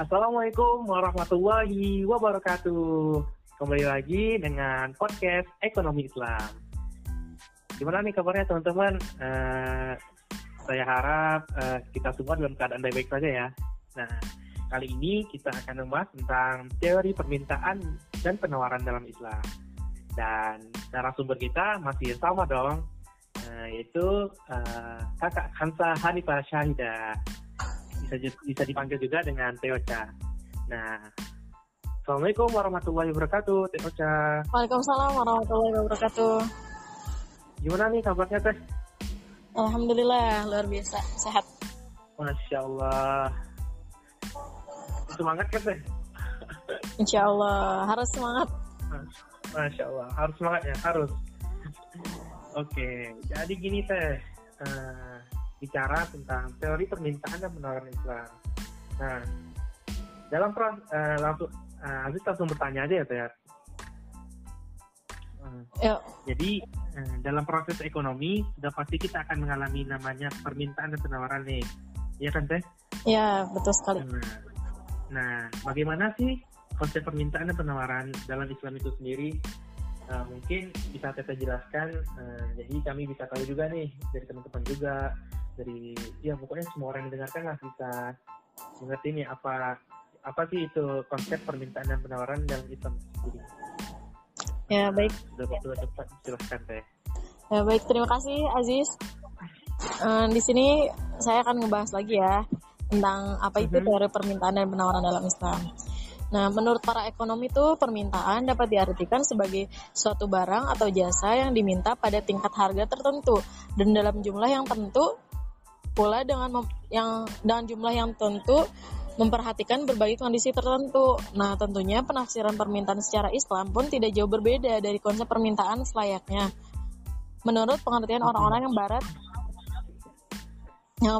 Assalamualaikum warahmatullahi wabarakatuh. Kembali lagi dengan podcast Ekonomi Islam. Gimana nih kabarnya teman-teman? Uh, saya harap uh, kita semua dalam keadaan baik-baik saja ya. Nah, kali ini kita akan membahas tentang teori permintaan dan penawaran dalam Islam. Dan narasumber kita masih sama dong, uh, yaitu uh, kakak Hansa Hanifah Syahida bisa bisa dipanggil juga dengan Teocha. Nah, Assalamualaikum warahmatullahi wabarakatuh, Teocha. Waalaikumsalam warahmatullahi wabarakatuh. Gimana nih kabarnya Teh? Alhamdulillah luar biasa sehat. Masya Allah. Semangat kan Teh? Insya Allah harus semangat. Masya Allah harus semangat ya harus. Oke, jadi gini Teh. Uh, bicara tentang teori permintaan dan penawaran Islam. Nah, dalam proses uh, langsung uh, Aziz langsung bertanya aja ya Teh. Uh, jadi uh, dalam proses ekonomi sudah pasti kita akan mengalami namanya permintaan dan penawaran nih, Iya kan Teh? Ya betul sekali. Nah, nah, bagaimana sih konsep permintaan dan penawaran dalam Islam itu sendiri? Uh, mungkin bisa kita jelaskan. Uh, jadi kami bisa tahu juga nih dari teman-teman juga dari ya pokoknya semua orang yang mendengarkan lah bisa mengerti nih apa apa sih itu konsep permintaan dan penawaran dalam Islam sendiri. Ya baik. Sudah betul cepat silahkan teh. Ya baik terima kasih Aziz. Um, di sini saya akan ngebahas lagi ya tentang apa itu mm -hmm. teori permintaan dan penawaran dalam Islam. Nah, menurut para ekonomi itu permintaan dapat diartikan sebagai suatu barang atau jasa yang diminta pada tingkat harga tertentu dan dalam jumlah yang tentu pula dengan yang dengan jumlah yang tentu memperhatikan berbagai kondisi tertentu. Nah, tentunya penafsiran permintaan secara Islam pun tidak jauh berbeda dari konsep permintaan selayaknya. Menurut pengertian orang-orang yang barat, yang,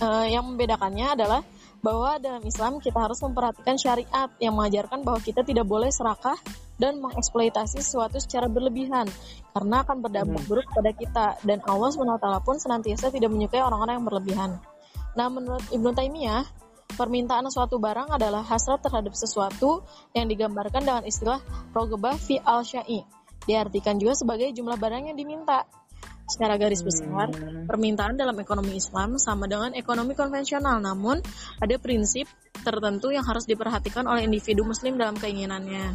uh, yang membedakannya adalah bahwa dalam Islam kita harus memperhatikan syariat yang mengajarkan bahwa kita tidak boleh serakah dan mengeksploitasi sesuatu secara berlebihan karena akan berdampak hmm. buruk pada kita dan Allah SWT pun senantiasa tidak menyukai orang-orang yang berlebihan. Nah, menurut Ibnu Taimiyah, permintaan suatu barang adalah hasrat terhadap sesuatu yang digambarkan dengan istilah rogebah fi al-syai. Diartikan juga sebagai jumlah barang yang diminta. Secara garis besar, hmm. permintaan dalam ekonomi Islam sama dengan ekonomi konvensional, namun ada prinsip tertentu yang harus diperhatikan oleh individu muslim dalam keinginannya.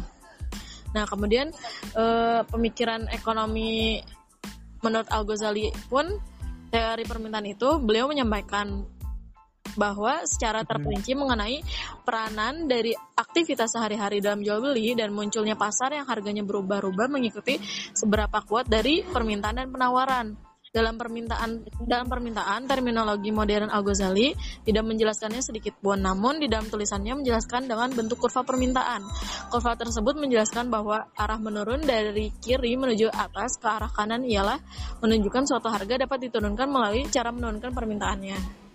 Nah, kemudian uh, pemikiran ekonomi menurut Al Ghazali pun teori permintaan itu beliau menyampaikan bahwa secara hmm. terperinci mengenai peranan dari aktivitas sehari-hari dalam jual beli dan munculnya pasar yang harganya berubah-ubah mengikuti seberapa kuat dari permintaan dan penawaran. Dalam permintaan dalam permintaan terminologi modern Al Ghazali tidak menjelaskannya sedikit pun namun di dalam tulisannya menjelaskan dengan bentuk kurva permintaan. Kurva tersebut menjelaskan bahwa arah menurun dari kiri menuju atas ke arah kanan ialah menunjukkan suatu harga dapat diturunkan melalui cara menurunkan permintaannya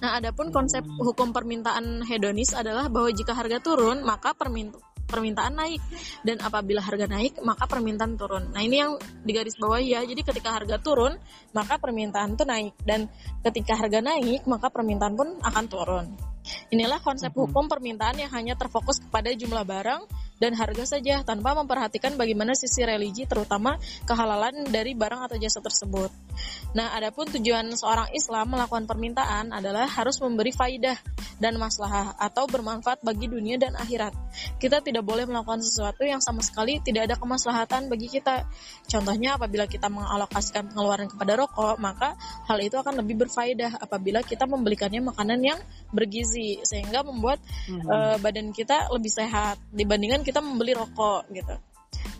Nah, adapun konsep hukum permintaan hedonis adalah bahwa jika harga turun, maka permintaan permintaan naik dan apabila harga naik maka permintaan turun. Nah ini yang digaris bawah ya. Jadi ketika harga turun maka permintaan itu naik dan ketika harga naik maka permintaan pun akan turun. Inilah konsep hukum permintaan yang hanya terfokus kepada jumlah barang dan harga saja tanpa memperhatikan bagaimana sisi religi terutama kehalalan dari barang atau jasa tersebut. Nah, adapun tujuan seorang Islam melakukan permintaan adalah harus memberi faidah dan maslahah atau bermanfaat bagi dunia dan akhirat. Kita tidak boleh melakukan sesuatu yang sama sekali tidak ada kemaslahatan bagi kita. Contohnya apabila kita mengalokasikan pengeluaran kepada rokok, maka hal itu akan lebih berfaedah apabila kita membelikannya makanan yang bergizi sehingga membuat hmm. uh, badan kita lebih sehat dibandingkan kita membeli rokok gitu.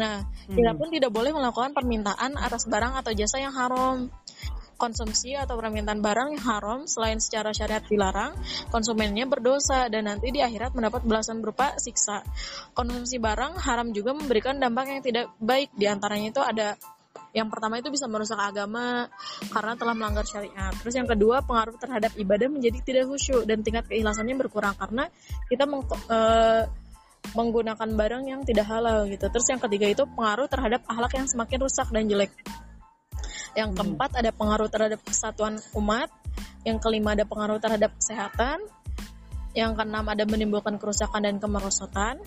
Nah, hmm. kita pun tidak boleh melakukan permintaan atas barang atau jasa yang haram. Konsumsi atau permintaan barang yang haram selain secara syariat dilarang, konsumennya berdosa dan nanti di akhirat mendapat belasan berupa siksa. Konsumsi barang haram juga memberikan dampak yang tidak baik. Di antaranya itu ada yang pertama itu bisa merusak agama karena telah melanggar syariat. Terus yang kedua pengaruh terhadap ibadah menjadi tidak khusyuk dan tingkat keikhlasannya berkurang karena kita meng, e, menggunakan barang yang tidak halal gitu. Terus yang ketiga itu pengaruh terhadap akhlak yang semakin rusak dan jelek. Yang hmm. keempat ada pengaruh terhadap kesatuan umat. Yang kelima ada pengaruh terhadap kesehatan. yang keenam ada menimbulkan kerusakan dan kemerosotan.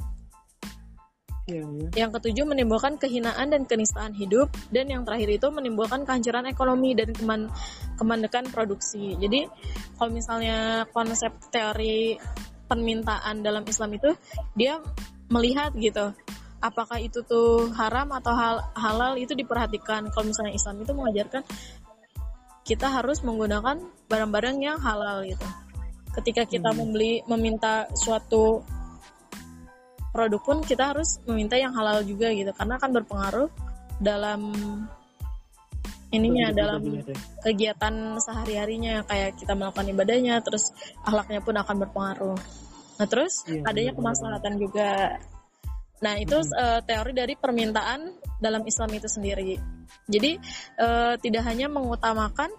Iya, iya. Yang ketujuh menimbulkan kehinaan dan kenistaan hidup dan yang terakhir itu menimbulkan kehancuran ekonomi dan keman kemandekan produksi. Jadi kalau misalnya konsep teori permintaan dalam Islam itu dia melihat gitu apakah itu tuh haram atau hal halal itu diperhatikan. Kalau misalnya Islam itu mengajarkan kita harus menggunakan barang-barang yang halal gitu. Ketika kita Hmm. membeli meminta suatu produk pun kita harus meminta yang halal juga gitu karena akan berpengaruh dalam ininya Betul, dalam betul, betul. kegiatan sehari-harinya kayak kita melakukan ibadahnya terus akhlaknya pun akan berpengaruh. Nah, terus Iya, adanya benar, kemaslahatan juga. Nah, itu Mhm. eh, teori dari permintaan dalam Islam itu sendiri. Jadi eh, tidak hanya mengutamakan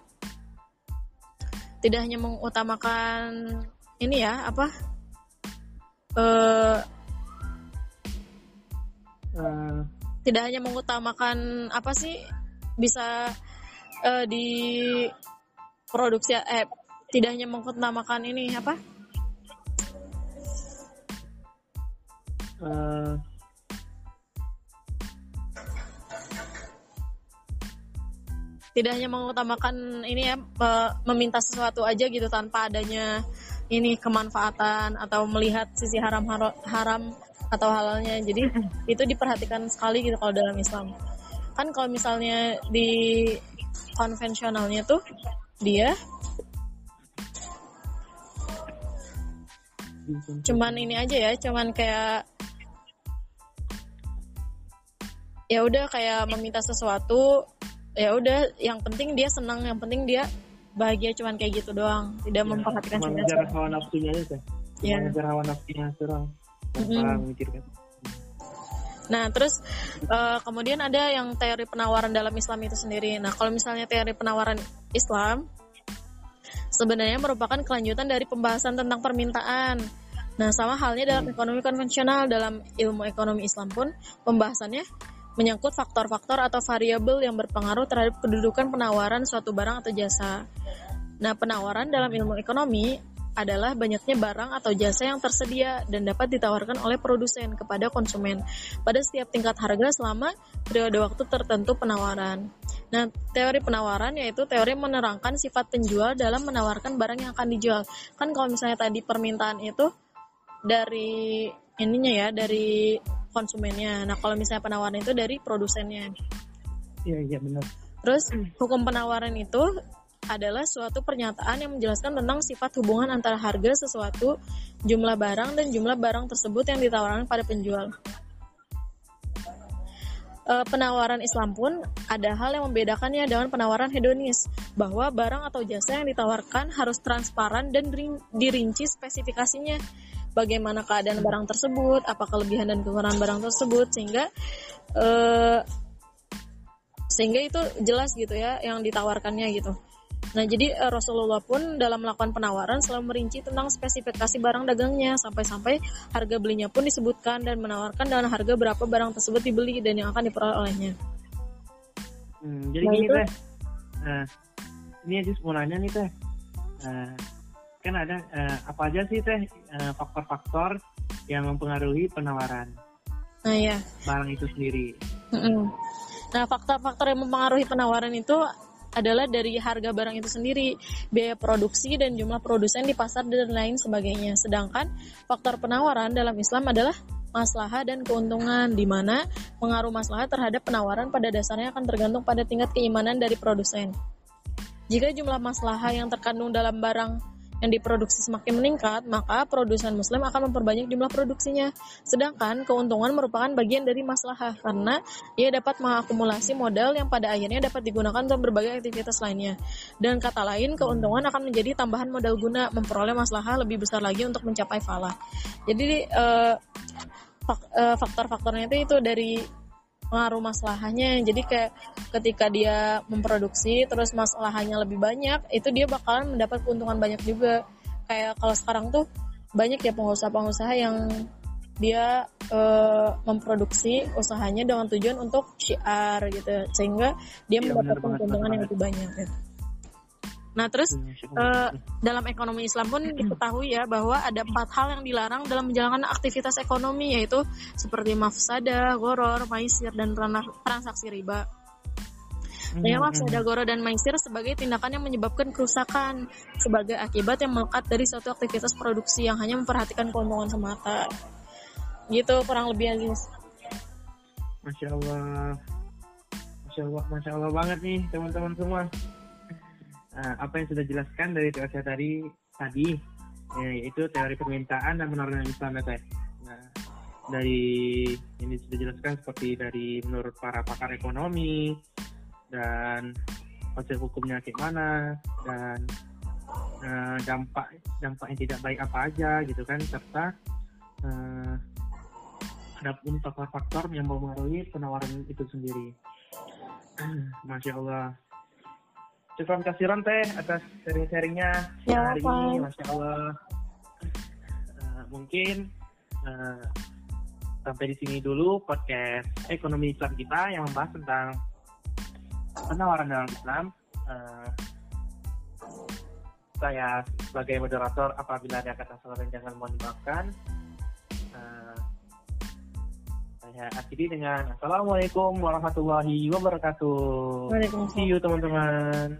tidak hanya mengutamakan ini ya, apa? eh Eh, tidak hanya mengutamakan apa sih bisa eh, di produksi eh tidak hanya mengutamakan ini apa? Eh, tidak hanya mengutamakan ini ya meminta sesuatu aja gitu tanpa adanya ini kemanfaatan atau melihat sisi haram haram atau halalnya. Jadi itu diperhatikan sekali gitu kalau dalam Islam kan kalau misalnya di konvensionalnya tuh dia cuman ini aja ya cuman kayak ya udah kayak meminta sesuatu ya udah yang penting dia senang yang penting dia bahagia cuman kayak gitu doang tidak memperhatikan cuma ngejar hawa nafsunya aja ngejar hawa nafsunya doang. Tanpa memikirkan. Nah, terus eh, kemudian ada yang teori penawaran dalam Islam itu sendiri. Nah, kalau misalnya teori penawaran Islam sebenarnya merupakan kelanjutan dari pembahasan tentang permintaan. Nah, sama halnya dalam ekonomi konvensional dalam ilmu ekonomi Islam pun pembahasannya menyangkut faktor-faktor atau variabel yang berpengaruh terhadap kedudukan penawaran suatu barang atau jasa. Nah, penawaran dalam ilmu ekonomi adalah banyaknya barang atau jasa yang tersedia dan dapat ditawarkan oleh produsen kepada konsumen pada setiap tingkat harga selama periode waktu tertentu penawaran. Nah, teori penawaran yaitu teori menerangkan sifat penjual dalam menawarkan barang yang akan dijual. Kan kalau misalnya tadi permintaan itu dari ininya ya, dari konsumennya. Nah, kalau misalnya penawaran itu dari produsennya. Iya iya benar. Terus hukum penawaran itu adalah suatu pernyataan yang menjelaskan tentang sifat hubungan antara harga sesuatu, jumlah barang dan jumlah barang tersebut yang ditawarkan pada penjual. Eh, penawaran Islam pun ada hal yang membedakannya dengan penawaran hedonis, bahwa barang atau jasa yang ditawarkan harus transparan dan dirin- dirinci spesifikasinya. Bagaimana keadaan barang tersebut, apa kelebihan dan kekurangan barang tersebut, sehingga eh, sehingga itu jelas gitu ya yang ditawarkannya gitu. Nah jadi eh, Rasulullah pun dalam melakukan penawaran selalu merinci tentang spesifikasi barang dagangnya sampai-sampai harga belinya pun disebutkan dan menawarkan dengan harga berapa barang tersebut dibeli dan yang akan diperoleh olehnya. Hmm, jadi Nah, gini itu- teh. Nah, ini aja mau nanya nih teh. Nah, kan ada eh, apa aja sih teh eh, faktor-faktor yang mempengaruhi penawaran Nah ya. barang itu sendiri? Mm-mm. Nah, faktor-faktor yang mempengaruhi penawaran itu adalah dari harga barang itu sendiri, biaya produksi dan jumlah produsen di pasar dan lain sebagainya. Sedangkan faktor penawaran dalam Islam adalah maslahah dan keuntungan di mana pengaruh maslahah terhadap penawaran pada dasarnya akan tergantung pada tingkat keimanan dari produsen. Jika jumlah maslahah yang terkandung dalam barang yang diproduksi semakin meningkat, maka produsen muslim akan memperbanyak jumlah produksinya. Sedangkan keuntungan merupakan bagian dari maslahah karena ia dapat mengakumulasi modal yang pada akhirnya dapat digunakan untuk berbagai aktivitas lainnya. Dan kata lain, keuntungan akan menjadi tambahan modal guna memperoleh maslahah lebih besar lagi untuk mencapai falah. Jadi eh, faktor-faktornya itu dari pengaruh masalahnya. Jadi kayak ketika dia memproduksi terus masalahnya lebih banyak itu dia bakalan mendapat keuntungan banyak juga. Kayak kalau sekarang tuh banyak ya pengusaha-pengusaha yang dia eh, memproduksi usahanya dengan tujuan untuk syiar gitu. Sehingga dia Iya, mendapat keuntungan yang lebih banyak. gitu. Nah, terus uh, dalam ekonomi Islam pun diketahui ya bahwa ada empat hal yang dilarang dalam menjalankan aktivitas ekonomi yaitu seperti mafsada, goror, maisir, dan transaksi riba. Yang mafsada, goror, dan maisir sebagai tindakan yang menyebabkan kerusakan sebagai akibat yang melekat dari suatu aktivitas produksi yang hanya memperhatikan keuntungan semata. Gitu kurang lebih Aziz. Masya Allah. Masya Allah, Masya Allah banget nih teman-teman semua uh, apa yang sudah dijelaskan dari teori tadi tadi yaitu teori permintaan dan penawaran Islam ya. Nah, dari ini sudah dijelaskan seperti dari menurut para pakar ekonomi dan konsep hukumnya gimana dan uh, dampak dampak yang tidak baik apa aja gitu kan serta uh, ada pun faktor-faktor yang mempengaruhi penawaran itu sendiri. Masya Allah Syukran kasiran teh atas sharing-sharingnya ya, hari ini, masya Allah. Uh, mungkin uh, sampai di sini dulu podcast ekonomi Islam kita yang membahas tentang penawaran dalam Islam. Uh, saya sebagai moderator apabila ada kata salah dan jangan mohon dimaafkan. Uh, saya akhiri dengan Assalamualaikum warahmatullahi wabarakatuh. Waalaikumsalam. See you teman-teman.